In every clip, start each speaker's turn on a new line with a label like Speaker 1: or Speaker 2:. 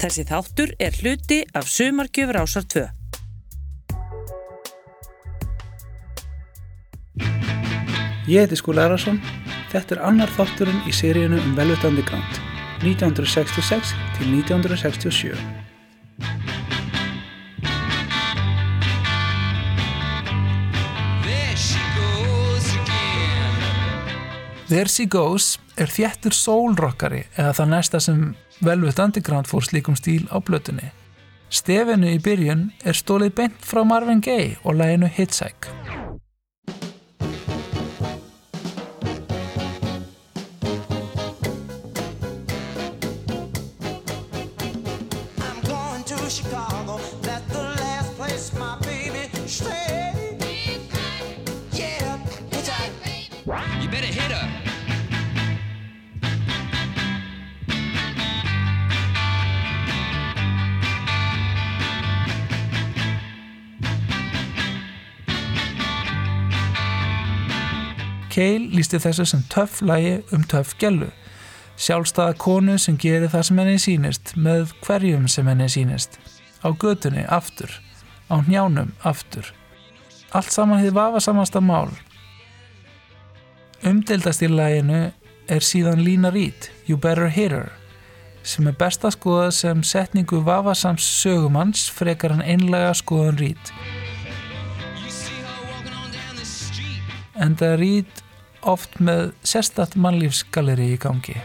Speaker 1: Þessi þáttur er hluti af Sumargjöfur ásar 2.
Speaker 2: Ég heiti Skúli Arason. Þetta er annar þátturinn í seríunu um Velvet Underground 1966 til 1967.
Speaker 3: There she goes again.
Speaker 4: There She Goes er þjættur soul-rockari eða það næsta sem Velvet Underground fór slíkum stíl á blötunni. Stefinu í byrjun er stólið beint frá Marvin Gaye og læginu Hitchhike. Cale lísti þessu sem töff lægi um töff gellu. Sjálfstæða konu sem gerir það sem henni sýnist með hverjum sem henni sýnist. Á götunni aftur, á njánum aftur. Allt saman þið vafa samasta mál. Umdeildast í læginu er síðan Lína Reed, You Better Hit Her, sem er best að skoða sem setningu vafasams sögumanns frekar en einlega skoðan Reed. En það rít oft með sérstatt mannlífsgalleri í gangi.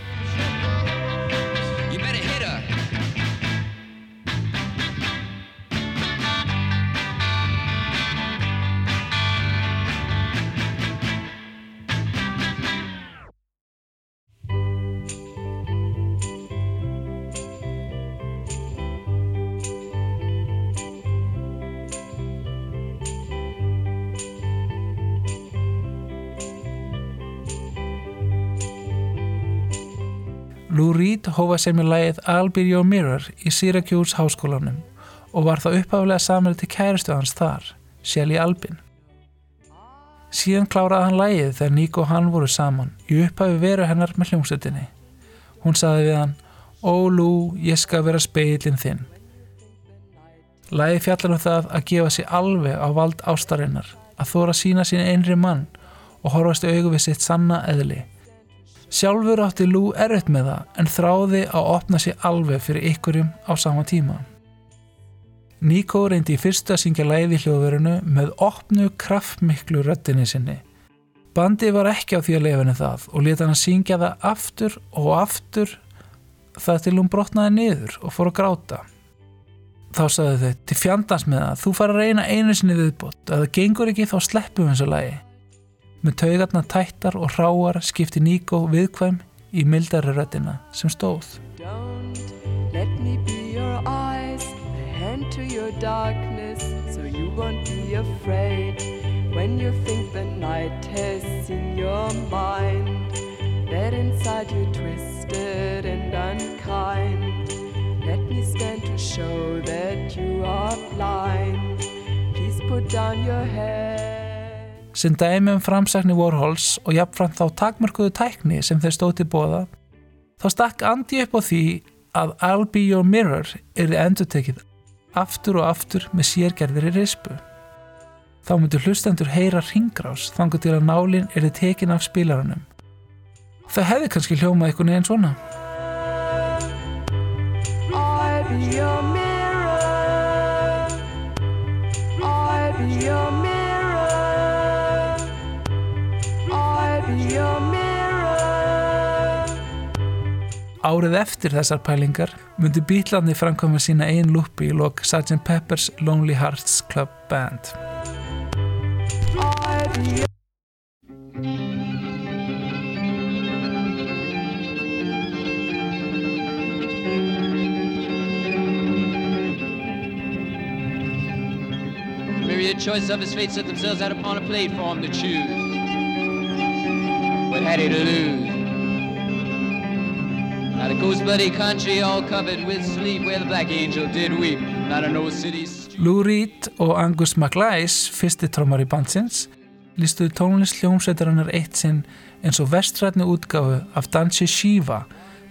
Speaker 4: Sér með lagið I'll Be Your Mirror í Syracuse háskólanum og var það upphaflega samir til kæristu hans þar, Shelly Albin. Síðan kláraði hann lagið þegar Nick og hann voru saman í upphafi veru hennar með hljómsveitinni. Hún saði við hann, Ó Lou, ég skal vera speilin þinn. Lagið fjallar um það að gefa sér alveg á vald ástarinnar, að þóra sína sín einri mann og horfast við sitt sanna eðli. Sjálfur átti Lou erfitt með það en þráði að opna sér alveg fyrir ykkurum á sama tíma. Nico reyndi í fyrstu að syngja læði hljóðverunu með opnu kraftmiklu röddinni sinni. Bandi var ekki á því að lefinu það og leta hann að syngja það aftur og aftur það til hún brotnaði niður og fór að gráta. Þá sagði þau, til fjandans með það, þú fara að reyna einu sinni viðbót, að það gengur ekki þá sleppum eins og lægi. Með taugarna tættar og hráar skipti Nico viðkvæm í mildari röddina sem stóð.
Speaker 5: Eyes, darkness, so you you mind. That inside you're twisted and unkind. Let me stand to show that you are blind. Please put down your head.
Speaker 4: Sem dæmi um framsækni Warhols og jafnframt þá takmörkuðu tækni sem þeir stóð til bóða, þá stakk Andi upp á því að I'll be your mirror er endurtekið aftur og aftur með sérgerðir í rispu. Þá myndur hlustendur heyra ringrás þangar til að nálinn er tekin af spilarunum. Það hefði kannski hljómað eitthvað neginn svona. Árið eftir þessar pælingar myndi bílandi framkvæma sína einn lúpi í lok Sgt. Pepper's Lonely Hearts Club Band.
Speaker 6: Myriad choices of his fate set themselves out upon a plate for him to choose. What had he to lose? Not a ghost bloody country all covered with sleep where the black angel did weep. Not a no city street.
Speaker 4: Lou Reed og Angus MacLeish, fyrsti trommar í bandsins, lístuðu tónlist hljómsveitarinnar eitt sinn eins og vestrætni útgáfu af dansi Shiva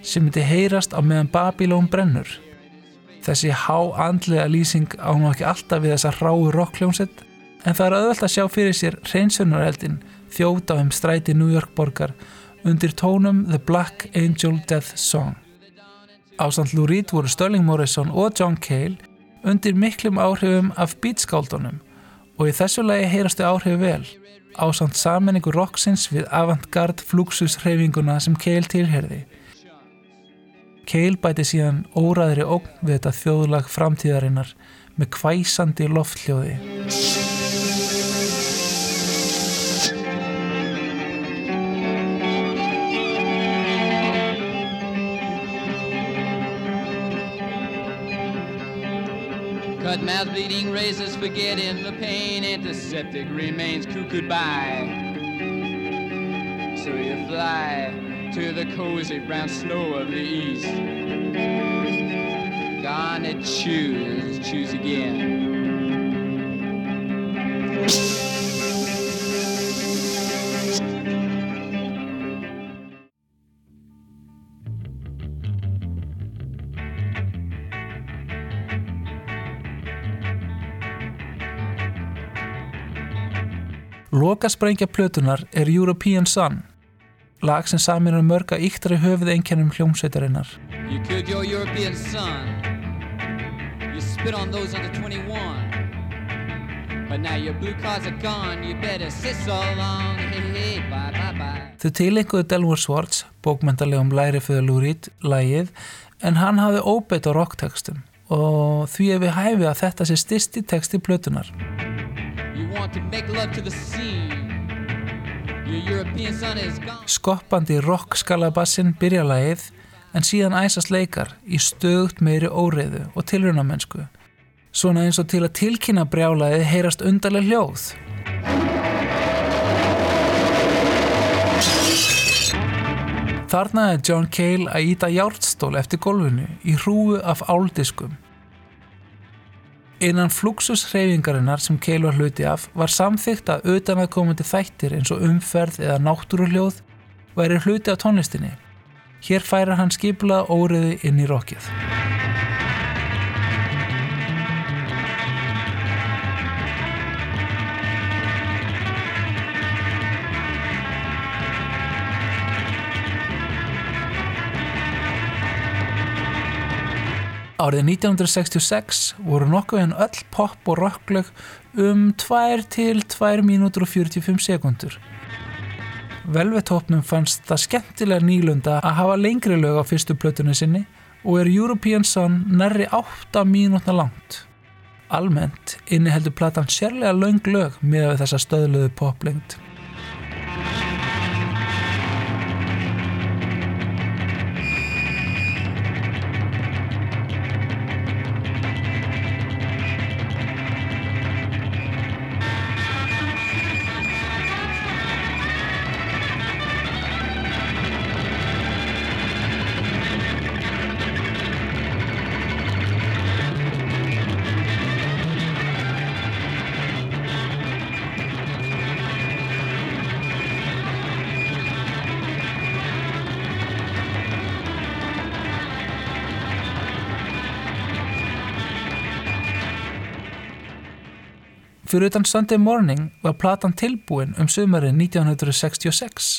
Speaker 4: sem myndi heyrast á meðan Babylon brennur. Þessi háandlega lýsing á nú ekki alltaf við þessa hráu rockljónsett en það er auðvelt að sjá fyrir sér hreinsunareldin þjóta um stræti New York borgar undir tónum The Black Angel Death Song. Ásand Lou Reed voru Sterling Morrison og John Cale undir miklum áhrifum af beatskáldunum og í þessu lagi heyrastu áhrif vel ásand sammenningu rocksins við avantgard fluxus hreyfinguna sem Cale tilherði. Cale bæti síðan óraðri ógn við þetta þjóðlag framtíðarinnar með kvæsandi lofthljóði.
Speaker 6: Cut mouth bleeding, razors forgetting the pain, antiseptic remains cuckooed by. So you fly to the cozy brown snow of the east. Gone to choose, choose again.
Speaker 4: Lokasprengja plötunar er European Sun, lag sem samin er mörga íktari höfuð einkennum hljómsveitarinnar.
Speaker 6: You killed your European son. You spit on those under 21. But now your blue cards are gone. You better sit so long. Hey, hey, bye, bye, bye.
Speaker 4: Þau tilenguðu Delmore Swartz, bókmyndalegum læri fyrir Lúrít, lægið, en hann hafði óbeitt á rocktekstum og því ef við hæfi að þetta sé styrsti teksti plötunar. Skoppandi rock-skalabassin byrja lagið en síðan æsast leikar í stöðut meiri óreiðu og tilrunamennsku. Svona eins og til að tilkynna brjálaðið heyrast undarlega hljóð. Þarna er John Cale að íta járnstól eftir gólfinu í hrúu af áldiskum. Innan fluxus hreyfingarinnar sem Cale var hluti af var samþygt að utanaðkomandi þættir eins og umferð eða náttúruhljóð væri hluti af tónlistinni. Hér færir hann skipulað óriði inn í rockið. Árið 1966 voru nokkuð en öll pop og rocklög um 2 til 2 mínútur og 45 sekundur. Velvetopnum fannst það skemmtilega nýlunda að hafa lengri lög á fyrstu plötunni sinni og er European Sun nærri 8 mínútna langt. Almennt inniheldur platan sérlega löng lög með þessa stöðluðu poplengd. Fyrir utan Sunday Morning var platan tilbúin um sumarið 1966.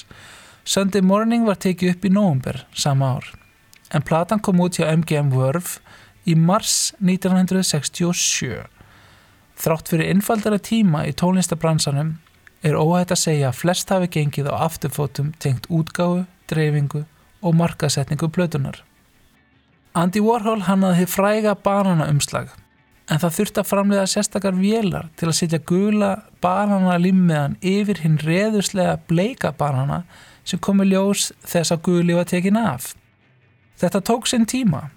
Speaker 4: Sunday Morning var tekið upp í nóvumber sama ár. En platan kom út hjá MGM Verve í mars 1967. Þrátt fyrir innfaldara tíma í tónlistabransanum er óhætt að segja að flest hafi gengið á afturfótum tengt útgáfu, dreifingu og markasetningu plötunar. Andy Warhol hannaði fræga banana umslag en það þurfti að framleiða sérstakar vélar til að setja gula banana limmiðan yfir hinn reðuslega bleika banana sem komi ljós þess að guli var tekin af. Þetta tók sinn tíma.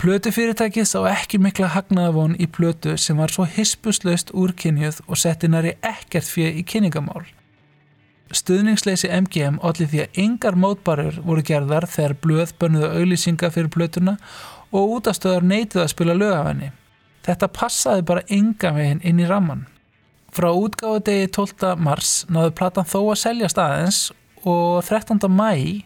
Speaker 4: Plötu fyrirtækið sá ekki mikla hagnaðavon í plötu sem var svo hispuslaust úrkynjuð og setti næri ekkert fyrir í kynningamál. Stuðningsleysi MGM allir því að yngar mótbarur voru gerðar þegar blöð bönnuðu auðlýsinga fyrir plötuna og útastöðar neituð að spila lög af henni. Þetta passaði bara ynga veginn inn í ramman. Frá útgáðu degi 12. mars náðu platan þó að selja staðins og 13. mæ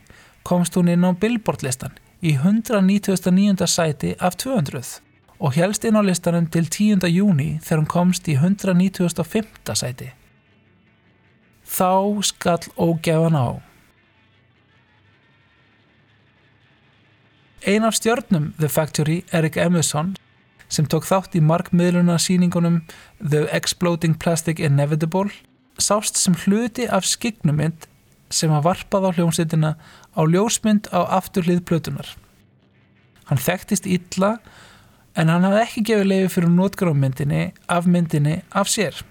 Speaker 4: komst hún inn á Billboard listan í 199. sæti af 200 og helst inn á listanum til 10. júni þegar hún komst í 195. sæti. Þá skall ógefan á. Ein af stjörnum The Factory, Erik Emerson, sem tók þátt í markmiðluna síningunum The Exploding Plastic Inevitable, sást sem hluti af skygnumind sem var varpað á hljómsveitina á ljósmynd á afturlið plötunar. Hann þekktist illa en hann hafði ekki gefið leiði fyrir nótgrámyndinni af myndinni af sér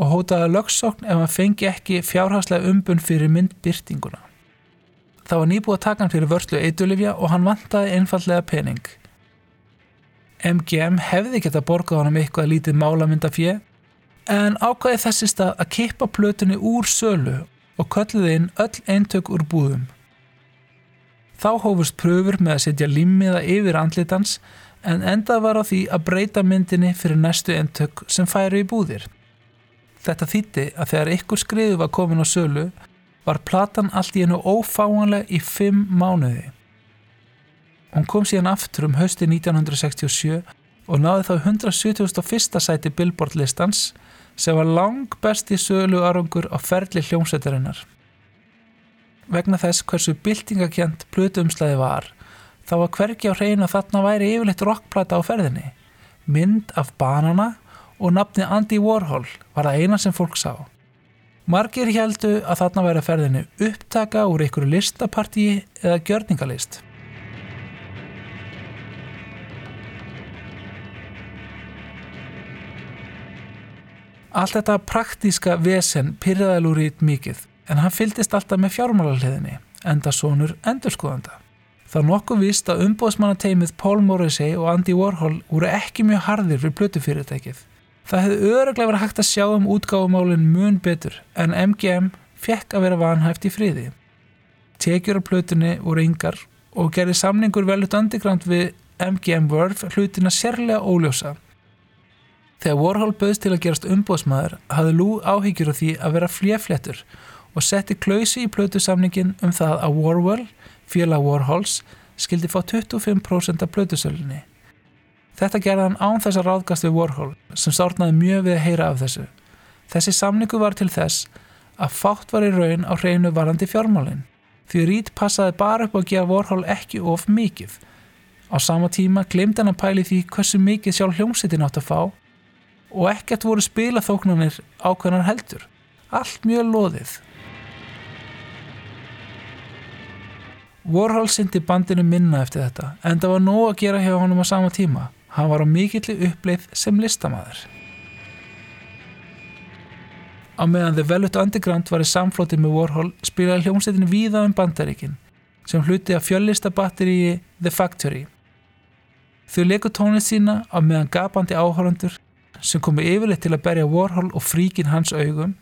Speaker 4: og hótaði lögsókn ef hann fengi ekki fjárhagslega umbun fyrir myndbyrtinguna. Það var nýbúið að taka hann fyrir vörslu eitulifja og hann vantaði einfallega pening. MGM hefði geta borgað hann um eitthvað lítið málamyndafjö en ákvaði þessi stað að kippa plötunni úr sölu og kölluði inn öll eintök úr búðum. Þá hófust pröfur með að setja limmiða yfir andlitans en endað var á því að breyta myndinni fyrir næstu eintök sem færi í búðir. Þetta þýtti að þegar ykkur skriðu var komin á sölu var platan allt í hennu ófáanlega í fimm mánuði. Hún kom síðan aftur um hausti 1967 og náði þá 171. sæti Billboard listans sem var lang besti sölu arangur á ferli hljómsveitarinnar. Vegna þess hversu byltingakjent plötuumslæði var, þá var hvergi á hreinu að þarna væri yfirleitt rockplata á ferðinni. Mynd af banana og nafni Andy Warhol var það eina sem fólk sá. Margir heldu að þarna væri að ferðinni upptaka úr einhverju listapartíi eða gjörningalist. Allt þetta praktíska vesen pyrraði Lúrít mikið en hann fyldist alltaf með fjármálarliðinni, enda sonur endurskoðanda. Það er nokkuð vist að umbóðsmannateimið Paul Morrissey og Andy Warhol voru ekki mjög harðir fyrir plötufyrirtækið. Það hefði öruglega verið hægt að sjá um útgáfumálinn mun betur en MGM fekk að vera vanhæft í friði. Tekjur af plötunni voru yngar og gerði samningur velut andigrant við MGM Verve hlutina sérlega óljósa. Þegar Warhol bauðst til að gerast umbóðsmaður hafði Lou áhyggjur af því að vera fléfléttur og setti klausi í plötusamningin um það að Warwell, félag Warhols, skildi fá 25% af plötusölinni. Þetta gerði hann án þess að ráðgast við Warhol sem sárnaði mjög við að heyra af þessu. Þessi samningu var til þess að fátt var í raun á hreinu varandi fjármálinn því Reed passaði bara upp að gefa Warhol ekki of mikið. Á sama tíma glemdi hann að pæli því hversu mikið sjálf hljómsittin átt að fá og ekkert voru spilaþóknanir ákveðnar heldur. Allt mjög loðið. Warhol syndi bandinu minna eftir þetta en það var nóg að gera hjá honum á sama tíma. Hann var á mikilli uppleið sem listamæður. Á meðan The Velvet Underground var í samflóti með Warhol spilaði hljómsveitin víða um bandaríkin sem hluti af fjöllista batteríi The Factory. Þau leku tónlist sína á meðan gapandi áhórandur sem komi yfirleitt til að berja Warhol og fríkin hans augum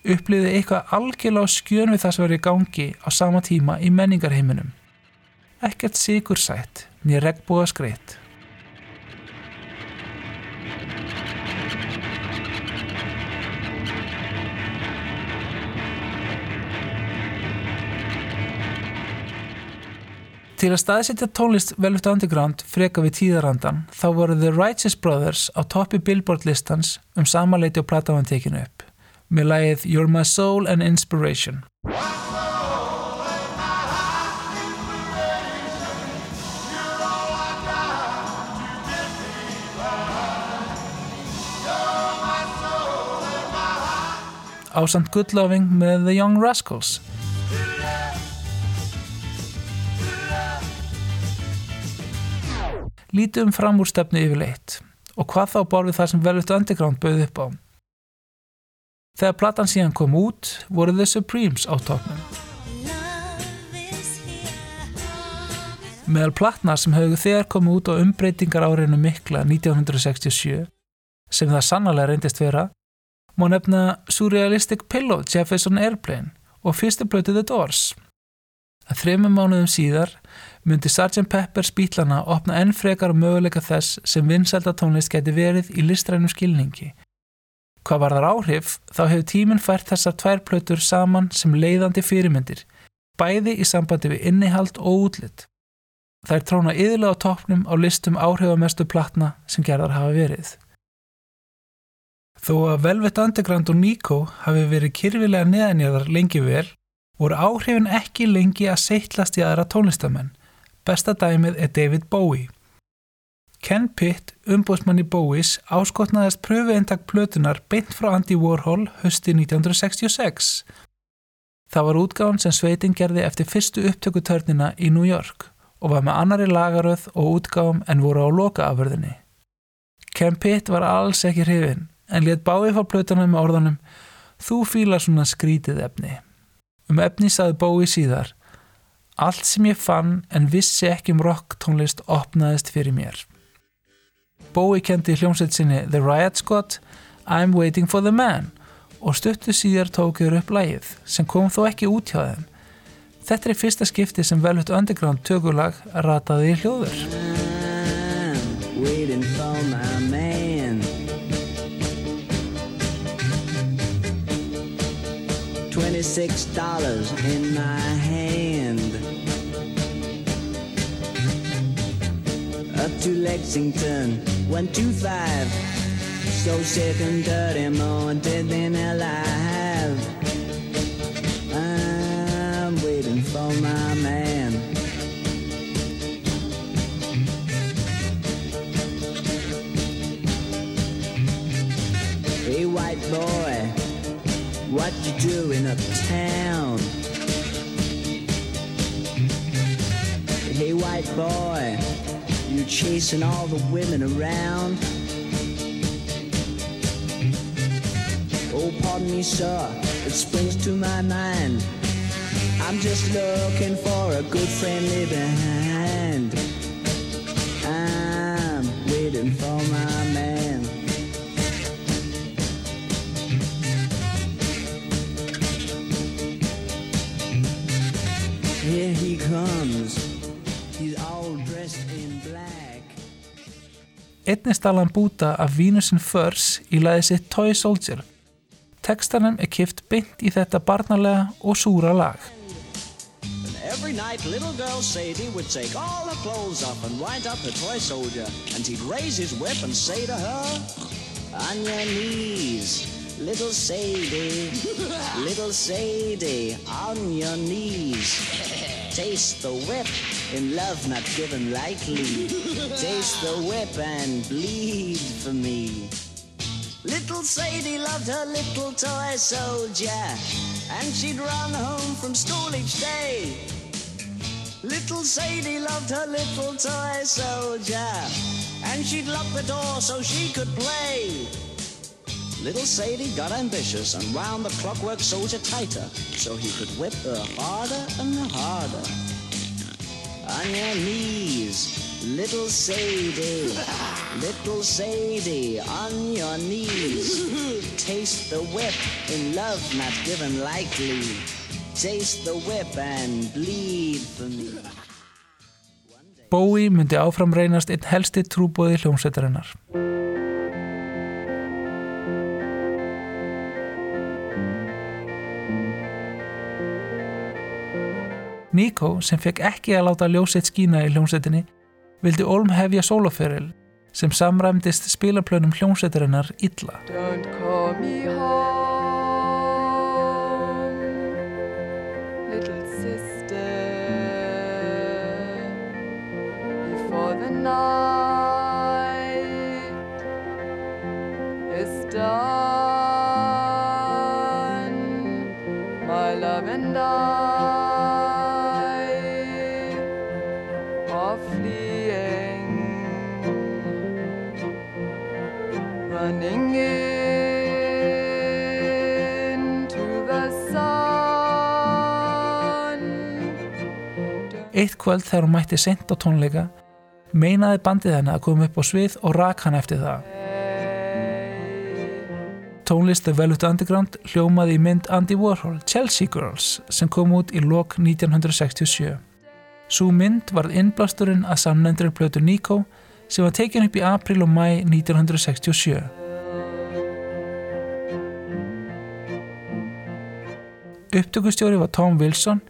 Speaker 4: upplýði eitthvað algjörlega skjön við það sem í gangi á sama tíma í menningarheiminum. Ekkert sigur sætt, nýja regnbúa skreitt. Til að staðsetja tónlist Velvet Underground freka við tíðarandan þá voru The Righteous Brothers á toppi Billboard listans um samanleiti og platavan tekinu upp með lagið You're My Soul and Inspiration. Ásand Good Loving með The Young Rascals. Lítum fram úr stefnu yfirleitt og hvað þá borfið það sem Velvet Underground bauð upp á. Þegar platan síðan kom út voru The Supremes á toppnum. Meðal platna sem höfðu þegar komið út á umbreytingar árinu mikla 1967 sem það sannlega reyndist vera má nefna Surrealistic Pillow Jefferson Airplane og fyrstu blötu The Doors. Að þreymum mánuðum síðar myndi Sgt. Pepper's bítlana opna enn frekar möguleika þess sem vinsældatónlist geti verið í listrænum skilningi Hvað var þar áhrif þá hefur tíminn fært þessar tvær plötur saman sem leiðandi fyrirmyndir, bæði í sambandi við innihald og útlitt. Þær tróna yðurlega á toppnum á listum áhrifamestu platna sem gerðar hafa verið. Þó að Velvet Underground og Nico hafi verið kyrfilega neðanjarðar lengi vel, voru áhrifin ekki lengi að seitlast í aðra tónlistamenn. Besta dæmið er David Bowie. Ken Pitt, umbóðsmanni Bowies, áskotnaðist pröfueintak plötunar beint frá Andy Warhol hösti 1966. Það var útgáðan sem sveitin gerði eftir fyrstu upptökutörnina í New York og var með annari lagaröð og útgáðum en voru á lokaaförðinni. Ken Pitt var alls ekki hrifin en let Bowie fá plötuna með orðanum Þú fílar svona skrítið efni. Um efni saði Bowie síðar Allt sem ég fann en vissi ekki um rock tónlist opnaðist fyrir mér. Bowie kendi hljómsveit sinni The Riot Squad I'm Waiting for the Man og stuttu síðar tókuður upp lægið sem kom þó ekki út hjá þeim. Þetta er fyrsta skipti sem Velvet Underground tökulag rataði í hljóður.
Speaker 7: Waiting for my man. Twenty-six dollars in my hand. Up to Lexington, one two five. So sick and dirty, more dead than alive. I'm waiting for my man. Hey, white boy, what you doing uptown? Hey, white boy, you chasing all the women around? Oh, pardon me, sir, it springs to my mind. I'm just looking for a good friendly behind. I'm waiting for my man. Here he comes.
Speaker 4: Einnig stalan búta af Venus in Furs í lagi sitt Toy Soldier. Tekstanum er kift beint í þetta barnalega og súra lag.
Speaker 7: Every night, little girl Sadie would take all her clothes off and wind up her toy soldier. And he'd raise his whip and say to her, On your knees, little Sadie, little Sadie, on your knees. Taste the whip in love not given lightly. Taste the whip and bleed for me. Little Sadie loved her little toy soldier, and she'd run home from school each day. Little Sadie loved her little toy soldier, and she'd lock the door so she could play. Little Sadie got ambitious and wound the clockwork soldier tighter, so he could whip her harder and harder. On your knees, little Sadie, little Sadie, on your knees. Taste the whip in love not given lightly. Taste the whip and bleed for me.
Speaker 4: Bowie myndi áfram reynast einn helsti trúbóði hljómsveitarinnar. Nico, sem fekk ekki að láta ljósitt skína í hljómsveitinni, vildi Olm hefja sóloferil sem samræmdist spilaplönum hljómsveitarinnar illa.
Speaker 5: Night is done.
Speaker 4: Kvöld þegar hún mætti sent á tónleika, meinaði bandið henni að koma upp á svið og rak hann eftir það. Tónlist The Velvet Underground hljómaði í mynd Andy Warhol, Chelsea Girls, sem kom út í lok 1967. Sú mynd varð innblásturinn að samnendri plötu Nico sem var tekin upp í april og mæ 1967. Upptökustjóri var Tom Wilson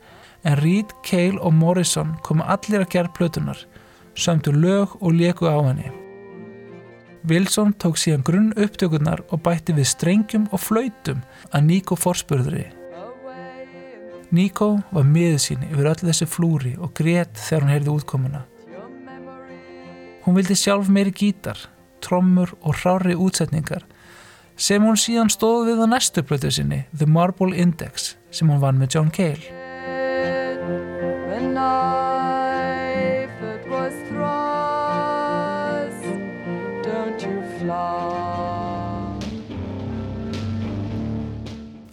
Speaker 4: en Reed, Cale og Morrison komu allir að gera plötunar, sömdu lög og leku á henni. Wilson tók síðan grunn upptökurnar og bætti við strengjum og flautum að Nico forspurðri. Nico var miður sín yfir öll þessi flúri og grét þegar hún heyrði útkomuna. Hún vildi sjálf meiri gítar, trommur og hrári útsetningar sem hún síðan stóð við á næstu plötu sinni, The Marble Index, sem hún vann með John Cale.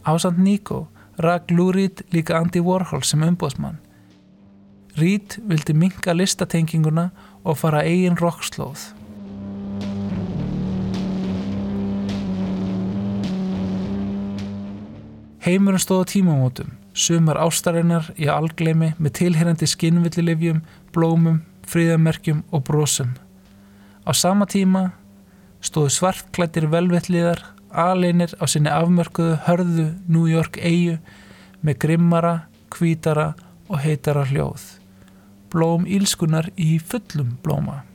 Speaker 4: Ásand Nico rak Lou Reed líka Andy Warhol sem umbóðsmann. Reed vildi minka listatenginguna og fara eigin rockslóð. Heimurinn stóð á tímamótum, sumar ástarinnar í algleimi með tilherrandi skinnvillilifjum, blómum, fríðamerkjum og brosum. Á sama tíma stóðu svartklættir velvettliðar aleinir á sinni afmörkuðu hörðu New York eigu með grimmara, hvítara og heitara hljóð. Blóm ílskunar í fullum blóma.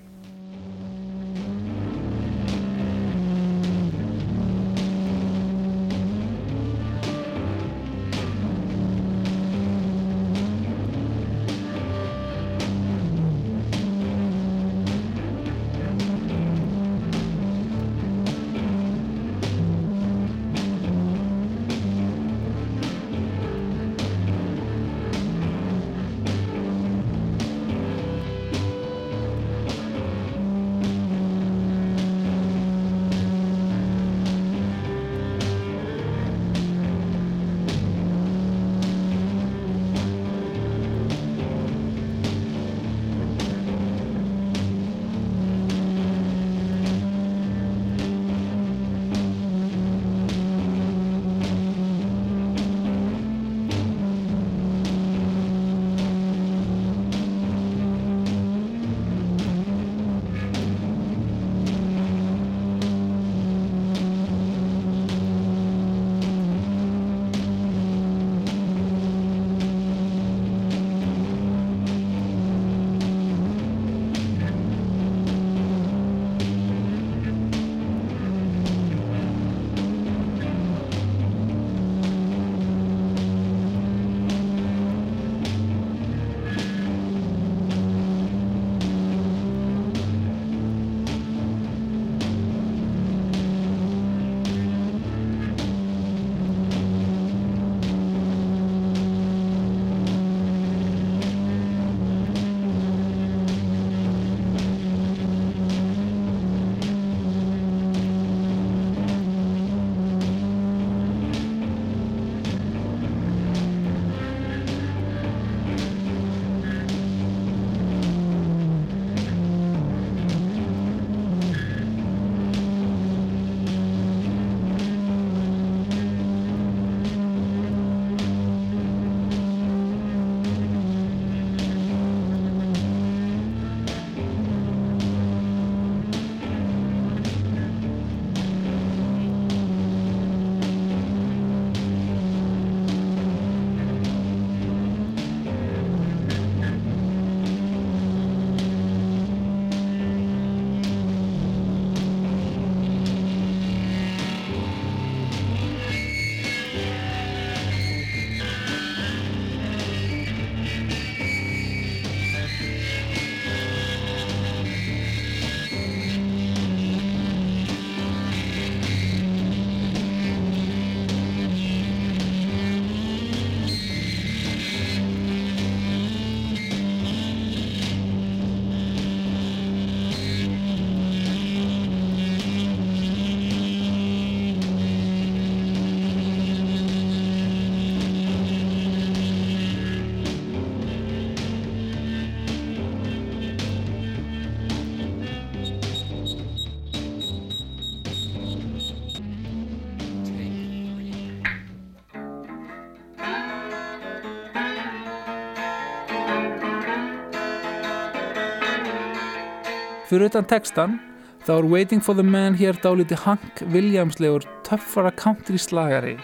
Speaker 4: Fyrir utan textan þá er Waiting for the Man hér dálíti Hank Williamslegur töffara country slagari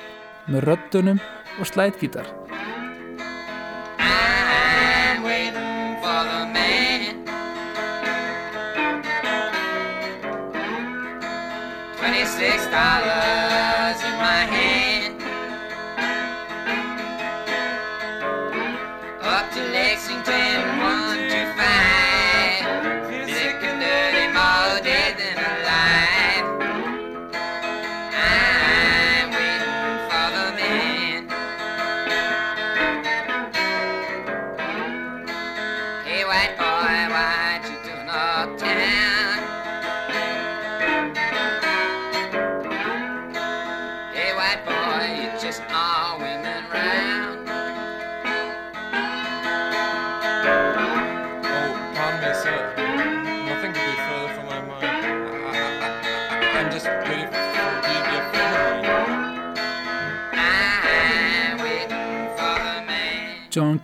Speaker 4: með röddunum og slætgítar.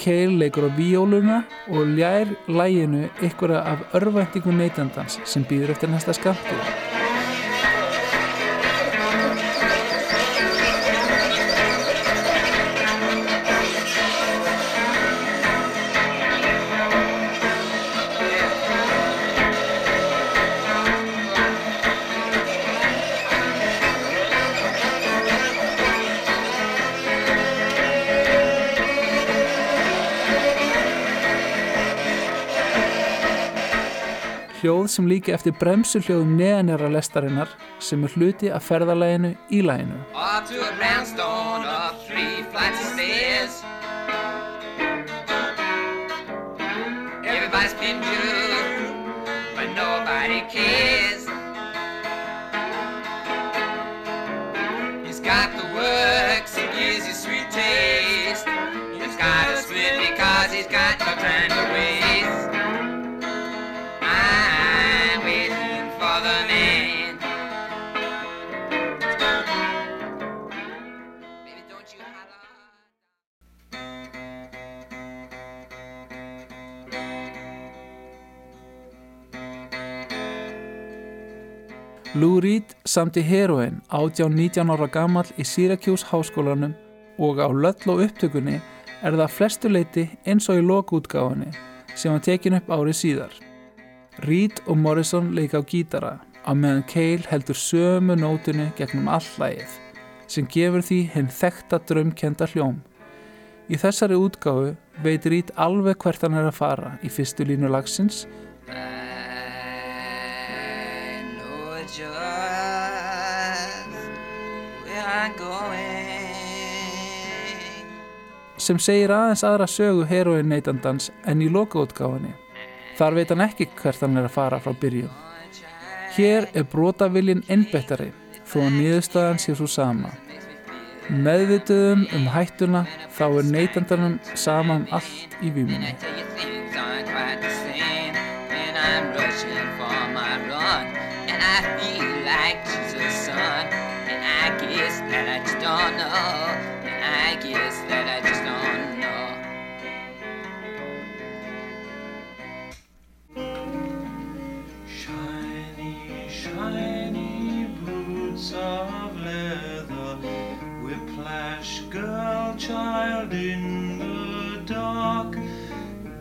Speaker 4: Cale leikur á víóluna og ljær læginu ykkur af örvæntingu neytandans sem býður eftir næsta skamtu. Hljóð sem líka eftir bremsuhljóðum neðanjara lestarinnar sem er hluti af ferðalæginu í læginu.
Speaker 6: Everybody's been good, but nobody cares.
Speaker 4: Lou Reed samti heroin 18-19 ára gamall í Syracuse háskólanum og á löll og upptökunni er það flestu leiti eins og í lokútgáfunni sem var tekin upp árið síðar. Reed og Morrison leika á gítara á meðan Cale heldur sömu nótinu gegnum allægið sem gefur því hinn þekta draumkenda hljóm. Í þessari útgáfu veit Reed alveg hvert hann er að fara í fyrstu línu lagsins
Speaker 6: I
Speaker 4: sem segir aðeins aðra sögu heroin neytandans en í lokaútgáfunni. Þar veit hann ekki hvert hann er að fara frá byrjun. Hér er brotaviljin innbettari þó að niðurstaðan sé svo sama. Meðvituðum um hættuna þá er neytandanum sama um allt í vímunni.
Speaker 6: I feel like Jesus' son. And I guess that I just don't know.
Speaker 8: Of leather, whiplash girl child in the dark.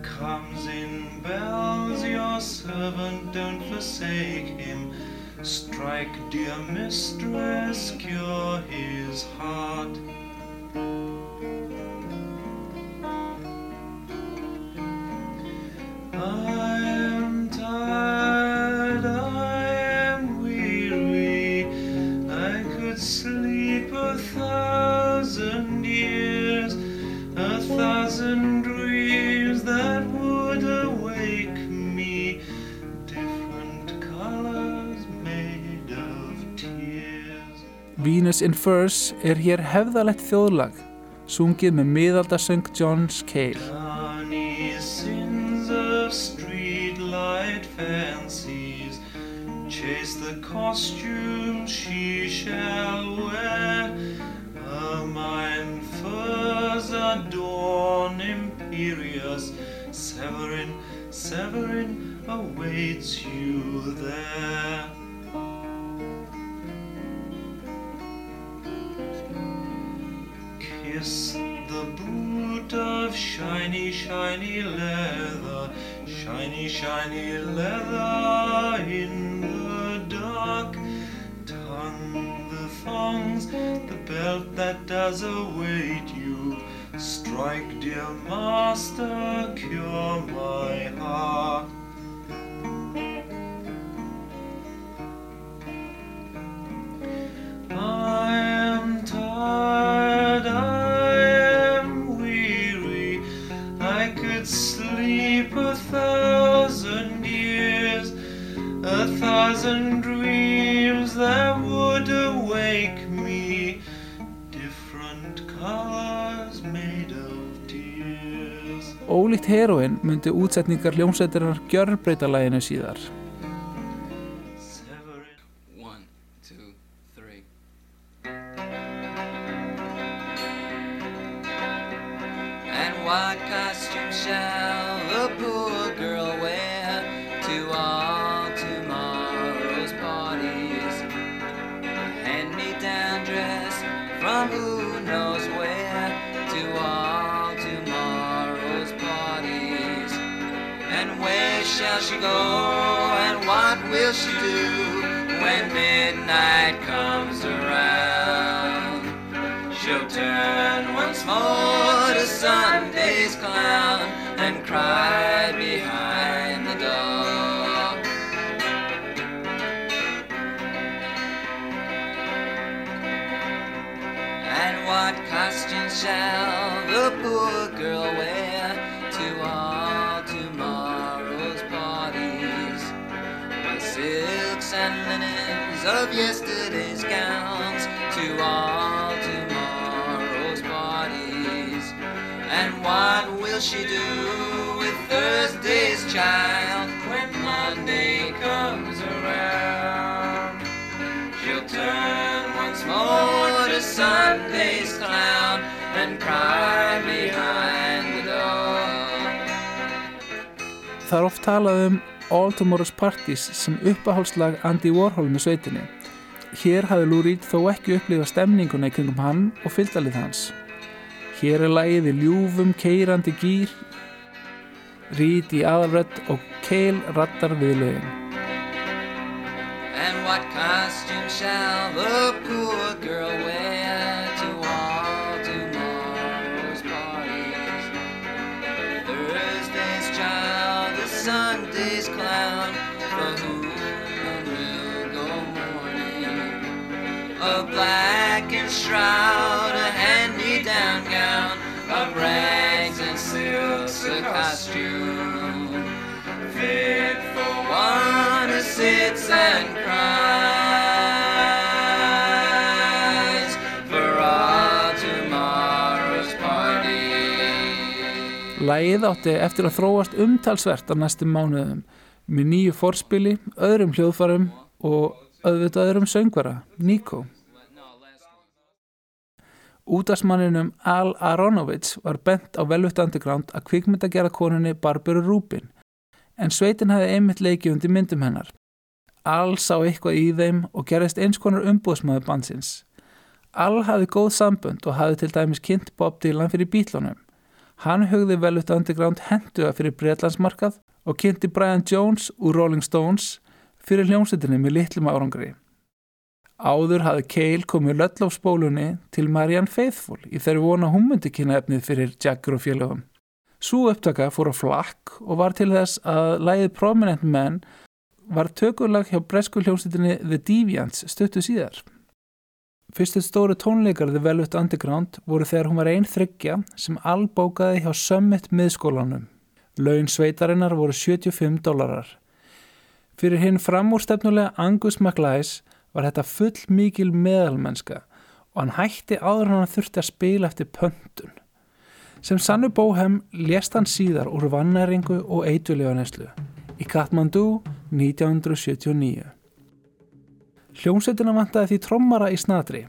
Speaker 8: Comes in bells, your servant, don't forsake him. Strike, dear mistress, cure his heart.
Speaker 4: Venus in Furs er hér hefðalegt þjóðlag, sungið með miðaldasöng Johns Cale.
Speaker 8: Shiny, leather in the dark. Tongue the thongs, the belt that does await you. Strike, dear master, cure my heart. Tears.
Speaker 4: Ólíkt heroin myndi útsetningar hljómsveitirinnar gjörbreyta læginu síðar.
Speaker 6: Silks and linens of yesterday's gowns to all tomorrow's parties. And what will she do with Thursday's child when Monday comes around? She'll turn once more to Sunday's clown and cry behind the door.
Speaker 4: Það er oft talað um All Tomorrow's Parties sem uppahálslag Andy Warhol með sveitinni. Hér hafði Lou Reed þó ekki upplifað stemninguna í kringum hann og fylgdalið hans. Hér er lagið í ljúfum, keirandi gýr, Reed í aðalrödd og Cale rattar við lögin.
Speaker 6: And what costume shall the poor girl wear A blackened shroud, a hand-me-down gown of rags and silks, a costume fit for one who sits and cries for all tomorrow's party.
Speaker 4: Lagið átti eftir að þróast umtalsvert á næstum mánuðum með nýju forspili, öðrum hljóðfarum og auðvitað öðrum söngvara, Nico. Útasmanninum Al Aronovich var bent á Velvet Underground að kvikmynda gera konunni Barbaru Rubin en sveitin hefði einmitt leikið undir myndum hennar. Al sá eitthvað í þeim og gerðist eins konar umbúðsmaður bandsins. Al hafði góð sambönd og hafði til dæmis kynnt Bob Dylan fyrir bílunum. Hann hugði Velvet Underground henduga fyrir Breitlandsmarkað og kynnti Brian Jones úr Rolling Stones fyrir hljómsveitinni með litlum árangri. Áður hafði Cale komið löllófsbólunni til Marianne Faithfull í þeirri vona hún myndi kynna efnið fyrir Jagger og félögum. Sú upptaka fór á flakk og var til þess að lægið Prominent Men var tökulag hjá bresku hljómsveitinni The Deviants stuttu síðar. Fyrstu stóru tónleikar The Velvet Underground voru þegar hún var einn þryggja sem albókaði hjá Summit miðskólanum. Laun sveitarinnar voru 75 dólarar. Fyrir hinn framúrstefnulega Angus MacLeis var þetta full mikil meðalmennska og hann hætti áður hann þurfti að spila eftir pöntun. Sem sannu bóhem lést hann síðar úr vannæringu og eitulífaneslu í Kathmandu 1979. Hljómsveitina vantaði því trommara í snatri.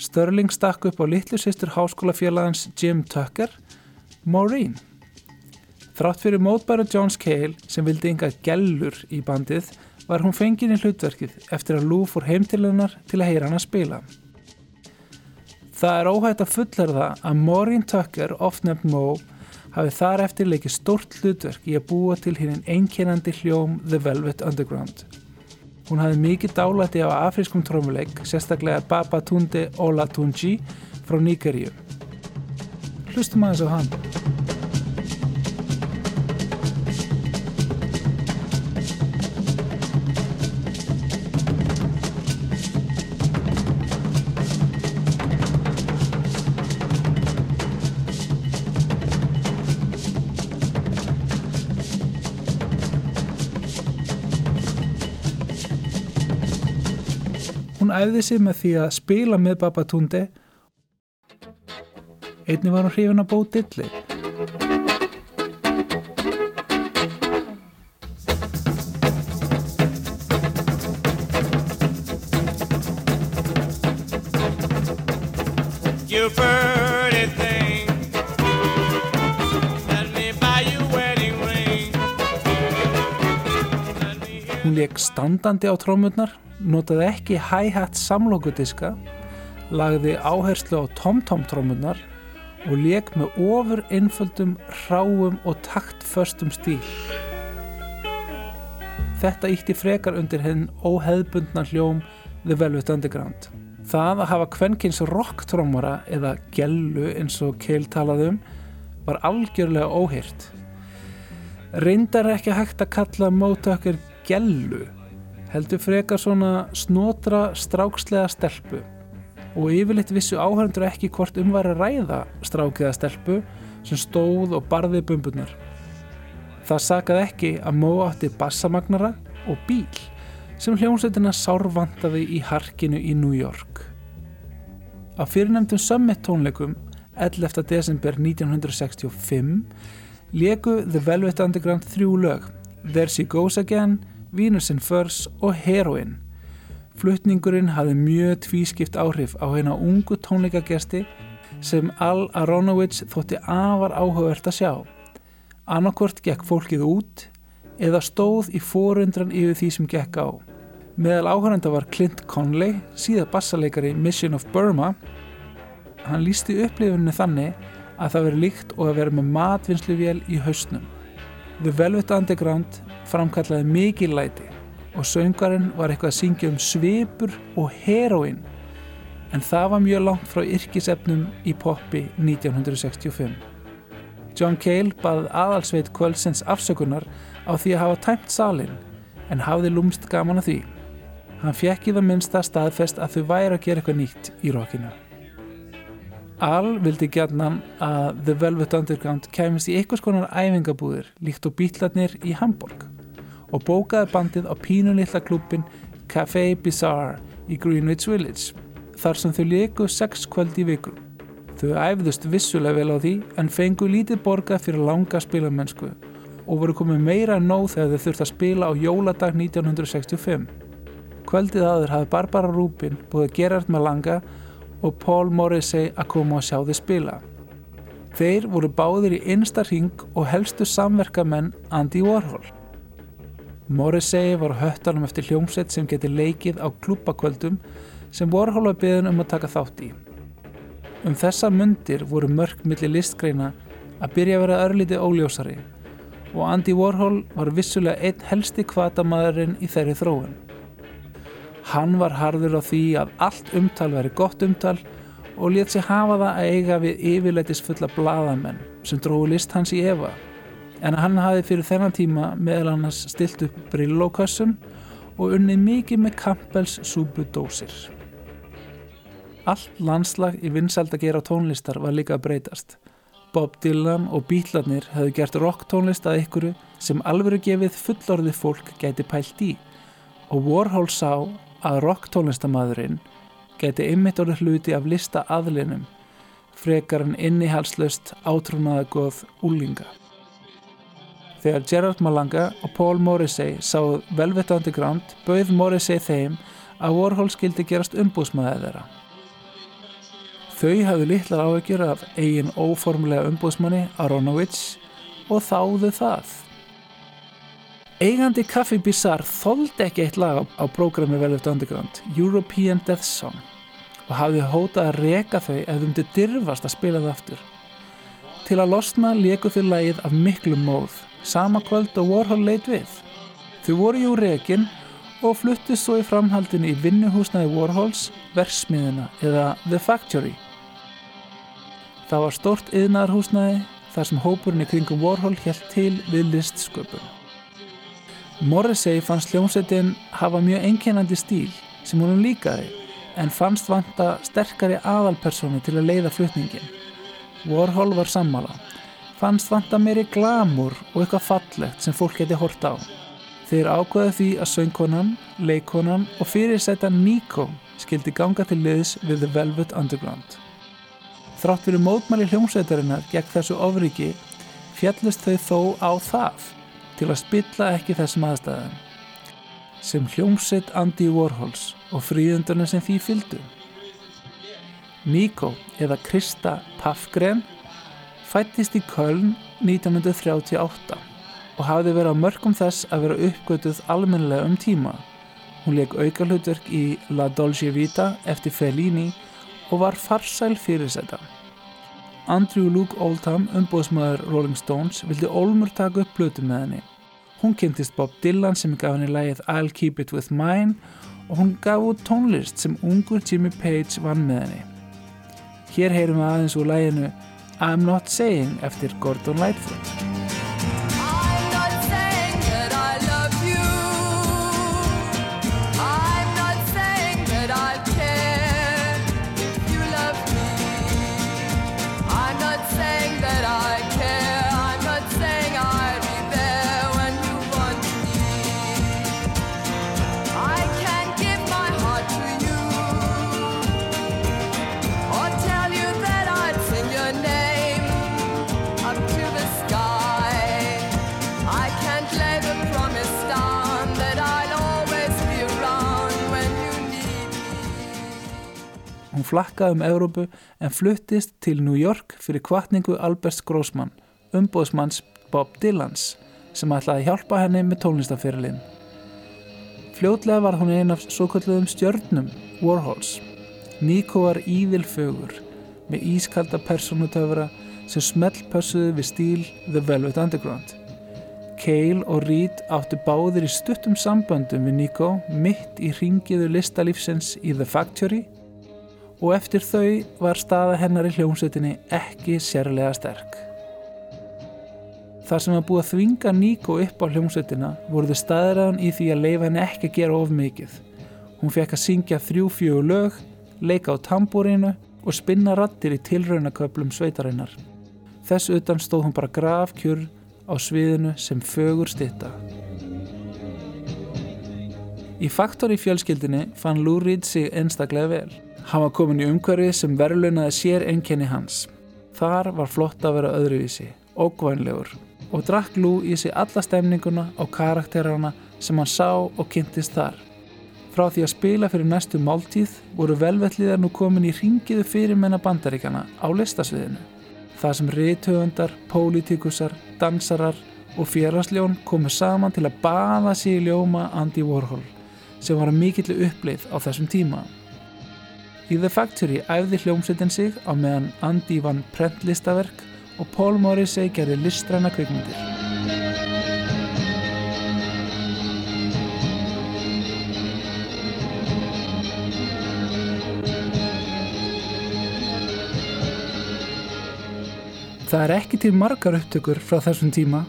Speaker 4: Störling stakk upp á litlu sýstur háskólafélagans Jim Tucker, Maureen. Þrátt fyrir mótbæru Jones Cale sem vildi ynga gellur í bandið var hún fengin í hlutverkið eftir að Lou fór heim til hennar til að heyra hann að spila. Það er óhætt að fullera að Maureen Tucker, oft nefnd Mo, hafi þar eftir leikið stórt hlutverk í að búa til hinn einkennandi hljóm The Velvet Underground. Hún hafði mikið dálæti á afrískum trómuleik, sérstaklega Baba Tunde Olatunji frá Níkeríu. Hlustum aðeins á hann. Æfði sig með því að spila með Babatunde. Einni var hún hrifin að bó dilli.
Speaker 9: You pretty thing. Let me buy you wedding ring.
Speaker 4: Hún leik standandi á trómurnar, notaði ekki hi-hat samlokudiska, lagði áherslu á tom-tom trómurnar og leik með ofur einföldum, hráum og taktföstum stíl. Þetta ítti frekar undir henn óheðbundna hljóm The Velvet Underground. Það að hafa kvenkins rocktrómara eða gellu eins og Keil talaði um var algjörlega óhýrt. Reyndar ekki hægt að kalla mótökkur gellu, heldur frekar svona snotra strákslega stelpu og yfirleitt vissu áhörndur ekki hvort um var að ræða strákiða stelpu sem stóð og barði bumbunar. Það sakaði ekki að Mó átti bassamagnara og bíl sem hljómsveitina sárvantaði í harkinu í New York. Á fyrirnefndum Summit tónleikum 11. desember 1965 leku The Velvet Underground þrjú lög There She Goes Again, Venus in Furs og Heroin. Flutningurinn hafði mjög tvískipt áhrif á hérna ungu tónleikagesti sem Al Aronovich þótti afar áhugavert að sjá. Annarkvort gekk fólkið út eða stóð í forundran yfir því sem gekk á. Meðal áhörenda var Clint Conley, síða bassaleikari Mission of Burma. Hann lísti upplifunni þannig að það veri líkt og að vera með matvinnsluvél í hausnum. The Velvet Underground framkallaði mikið læti og söngarinn var eitthvað að syngja um svipur og heroin en það var mjög langt frá yrkisefnum í poppi 1965. John Cale bað aðalsveit kvöldsins afsökunar á því að hafa tæmt salin en hafði lúmst gaman að því. Hann fekk í það minnsta staðfest að þau væri að gera eitthvað nýtt í rockinu. Al vildi gjarnan að The Velvet Underground kemist í einhvers konar æfingabúðir líkt og bítlarnir í Hamburg og bókaði bandið á pínunilla klubbin Café Bizarre í Greenwich Village þar sem þau leiku sex kvöld í viku. Þau æfðust vissulega vel á því en fengu lítið borgað fyrir langa spilamennsku og voru komið meira en nóg þegar þau þurfti að spila á jóladag 1965. Kvöldið aður hafði Barbara Rubin búið að Gerard Malanga og Paul Morrissey að koma og sjá þau spila. Þeir voru báðir í einsta ring og helstu samverkamenn Andy Warhol. Morrissey var höttanum eftir hljómsveit sem geti leikið á klúbakvöldum sem Warhol var beðin um að taka þátt í. Um þessa mundir voru mörg milli listgreina að byrja að vera örlítið óljósari og Andy Warhol var vissulega einn helsti kvatamæðurinn í þeirri þróun. Hann var harður á því að allt umtal veri gott umtal og létt sig hafa það að eiga við yfirleitisfulla bladamenn sem dróðu list hans í Eva en hann hafi fyrir þennan tíma meðal annars stilt upp brillókössum og unnið mikið með Campbells súpudósir. Allt landslag í vinsald að gera tónlistar var líka að breytast. Bob Dylan og Beatlarnir hefðu gert rock tónlist að ykkuru sem alvöru gefið fullorðið fólk gæti pælt í og Warhol sá að rock tónlistamæðurinn gæti ymmit orðið hluti af lista aðlinum frekar en innihalslöst átrúnaða góð úlinga. Þegar Gerard Malanga og Paul Morrissey sáðu Velvet Underground bauð Morrissey þeim að Warhol skildi gerast umbúsmaðið þeirra. Þau hafðu litlar áhyggjur af eigin óformulega umbúsmanni Aronovich og þáðu það. Eigandi Kaffi Bizarre þóldi ekki eitt lag á prógrami Velvet Underground, European Death Song, og hafði hótað að reka þau ef þau myndi dyrfast að spila það aftur. Til að losna leku þau lagið af miklu móð, sama kvöld og Warhol leit við. Þau voru jú rekin og fluttist svo í framhaldinu í vinnuhúsnaði Warhols, versmiðina eða The Factory. Það var stort yðnaðarhúsnaði þar sem hópurinn í kringum Warhol helt til við listsköpun. Morrissey fannst hljómsveitin hafa mjög einkennandi stíl sem honum líkaði en fannst vanta sterkari aðalpersonu til að leiða flutningin. Warhol var sammála. Fannst vanta meiri glamur og eitthvað fallegt sem fólk geti hort á. Þeir ákveða því að söngkonan, leikonan og fyrirsæta Nico skildi ganga til liðs við The Velvet Underground. Þrátt fyrir mótmæli hljómsveitarinnar gegn þessu ofriki fjallist þau þó á það til að spilla ekki þessum aðstæðum sem hljómsveit Andy Warhols og fríðundurinn sem því fylgdu. Nico eða Krista Paffgren fættist í Köln 1938 og hafði verið á mörgum þess að vera uppgötuð almennilega um tíma. Hún leik aukarhlutverk í La Dolce Vita eftir Fellini og var farsæl fyrirsæta. Andrew Luke Oldham, umbóðsmaður Rolling Stones, vildi Olmur taka upp blötu með henni. Hún kynntist Bob Dylan sem gaf henni lægið I'll Keep It With Mine og hún gaf út tónlist sem ungur Jimmy Page vann með henni. Hér heyrum við aðeins úr læginu I'm Not Saying eftir Gordon Lightfoot. Flakkaði um Evrópu en fluttist til New York fyrir kvartningu Albert Grossman, umbóðsmanns Bob Dylans, sem ætlaði að hjálpa henni með tónlistaferilinn. Fljótlega var hún einn af svo kalluðum stjörnum Warhols. Nico var ívilfögur með ískalda personutöfra sem smellpössuði við stíl The Velvet Underground. Cale og Reed áttu báðir í stuttum samböndum við Nico mitt í ringiðu listalífsins í The Factory og eftir þau var staða hennar í hljómsveitinni ekki sérlega sterk. Þar sem að búið að þvinga Nico upp á hljómsveitina voruðu staðræðan í því að leifa henni ekki að gera of mikið. Hún fekk að syngja þrjú fjögur lög, leika á tambúrinu og spinna rattir í tilraunaköplum sveitarinnar. Þess utan stóð hún bara grafkjur á sviðinu sem fögur stitta. Í Faktor í fjölskyldinni fann Lou Reed sig einstaklega vel. Hann var komin í umhverfi sem verðlunaði sér enkenni hans. Þar var flott að vera öðruvísi, ógvænlegur og drakk Lou í sig alla stemninguna og karakterana sem hann sá og kynntist þar. Frá því að spila fyrir næstu máltíð voru velvelliðar nú komin í ringiðu fyrirmenna bandaríkana á listasviðinu. Það sem reythöfundar, pólitíkusar, dansarar og félagsljón komu saman til að baða sig í ljóma Andy Warhol sem var að mikillu uppleið á þessum tíma. Í The Factory æfði hljómsveitin sig á meðan Andy vann prentlistaverk og Paul Morrissey gerði listræna kvikmyndir. Það er ekki til margar upptökur frá þessum tíma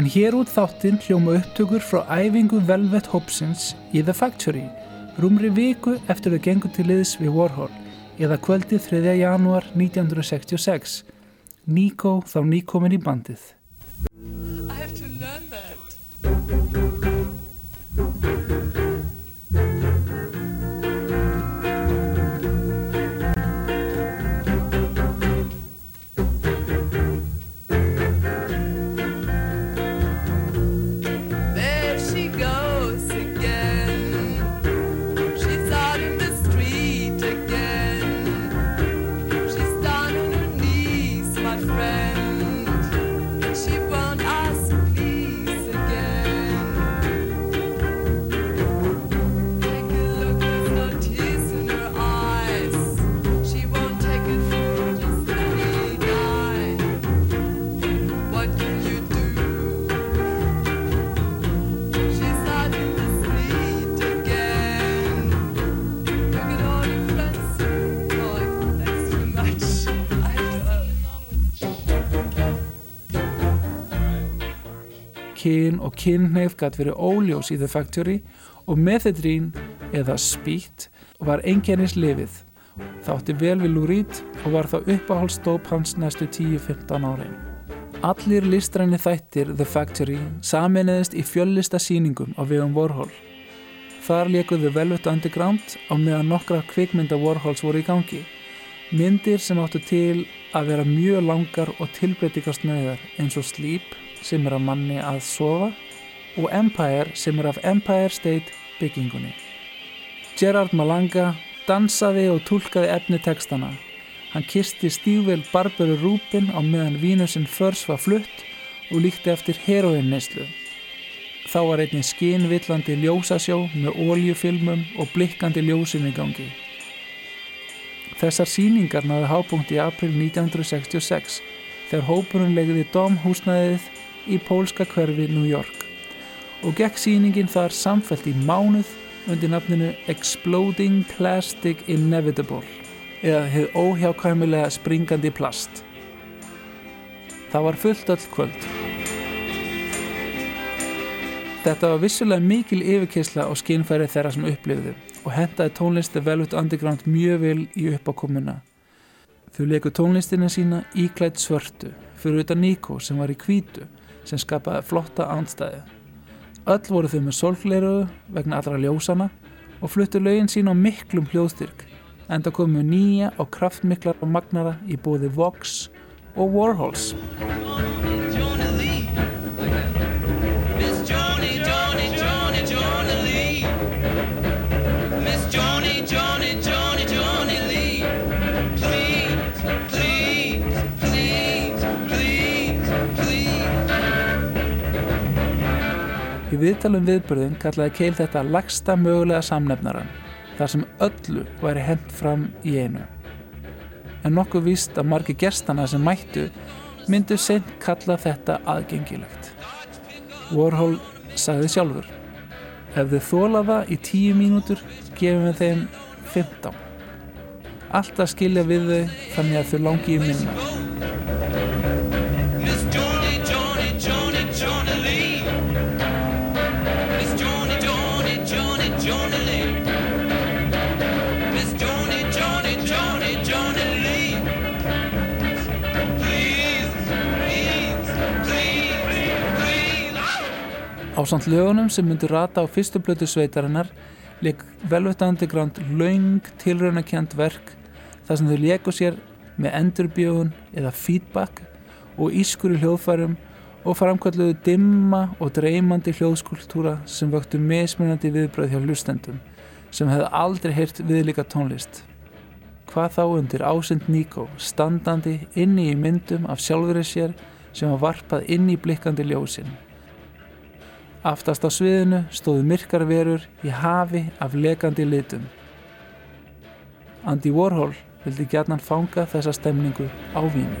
Speaker 4: en hér út þáttinn hljóma upptökur frá æfingu Velvet Hobsons í The Factory rúmri viku eftir þau gengur til liðs við Warhol eða kvöldið 3. janúar 1966 Nico þá nýkomin í bandið og kynneif gætt verið óljós í The Factory og methedrín eða spýtt var einkennis lifið. Það átti vel við Reed og var þá uppáhaldsdóp hans næstu 10-15 árin. Allir listræni þættir The Factory saminniðist í fjöllista síningum á vegum Warhol. Þar lekuðu Velvet Underground á meðan nokkra kvikmynda Warhols voru í gangi. Myndir sem áttu til að vera mjög langar og tilbreytikast nöðar eins og Sleep sem er af manni að sofa og Empire sem er af Empire State byggingunni. Gerard Malanga dansaði og tólkaði efni tekstana. Hann kisti stífvel Barbara Rubin á meðan Vínusinn Förs var flutt og líkti eftir heroinneislu. Þá var einnig skinvillandi ljósasjó með óljufilmum og blikkandi ljósin í gangi. Þessar síningar náðu hápunkt í april 1966 þegar hópurinn legði Dom húsnæðið í pólska hverfi New York og gekk síningin þar samfellt í mánuð undir nafninu Exploding Plastic Inevitable eða hefð óhjákvæmilega springandi plast. Það var fullt öll kvöld. Þetta var vissulega mikil yfirkeysla á skinnfæri þeirra sem upplifðu og hentaði tónlisti Velvet Underground mjög vel í uppákomuna. Þau leku tónlistina sína íklætt svörtu fyrir utan Nico sem var í kvítu sem skapaði flotta andstæði. Öll voru þau með solgleiruðu vegna allra ljósana og fluttu lögin sín á miklum hljóðstyrk en það komu nýja og kraftmiklar og magnara í bóði Vox og Warhols. Viðtalum viðburðin kallaði Keil þetta lagsta mögulega samnefnaran þar sem öllu væri hent fram í einu. En nokkuð víst að margi gestana sem mættu myndu seint kalla þetta aðgengilegt. Warhol sagði sjálfur Ef þið þóla það í tíu mínútur gefum við þeim 15. Alltaf skilja við þau þannig að þau langi í minna. Samt lögunum sem myndu rata á fyrstu blötu sveitarinnar leik Velvet Underground laung tilraunakjönd verk þar sem þau leiku sér með endurbjögun eða feedback og ískur í hljóðfærum og framkvölduðu dimma og dreymandi hljóðskultúra sem vöktu mismunandi viðbröð hjá hlustendum sem hefði aldrei heyrt viðlíka tónlist. Hvað þá undir ásend Nico standandi inni í myndum af sjálfurinn sér sem var varpað inn í blikkandi ljósin. Aftast á sviðinu stóðu myrkar verur í hafi af lekandi litum. Andy Warhol vildi gjarnan fanga þessa stemningu á vínu.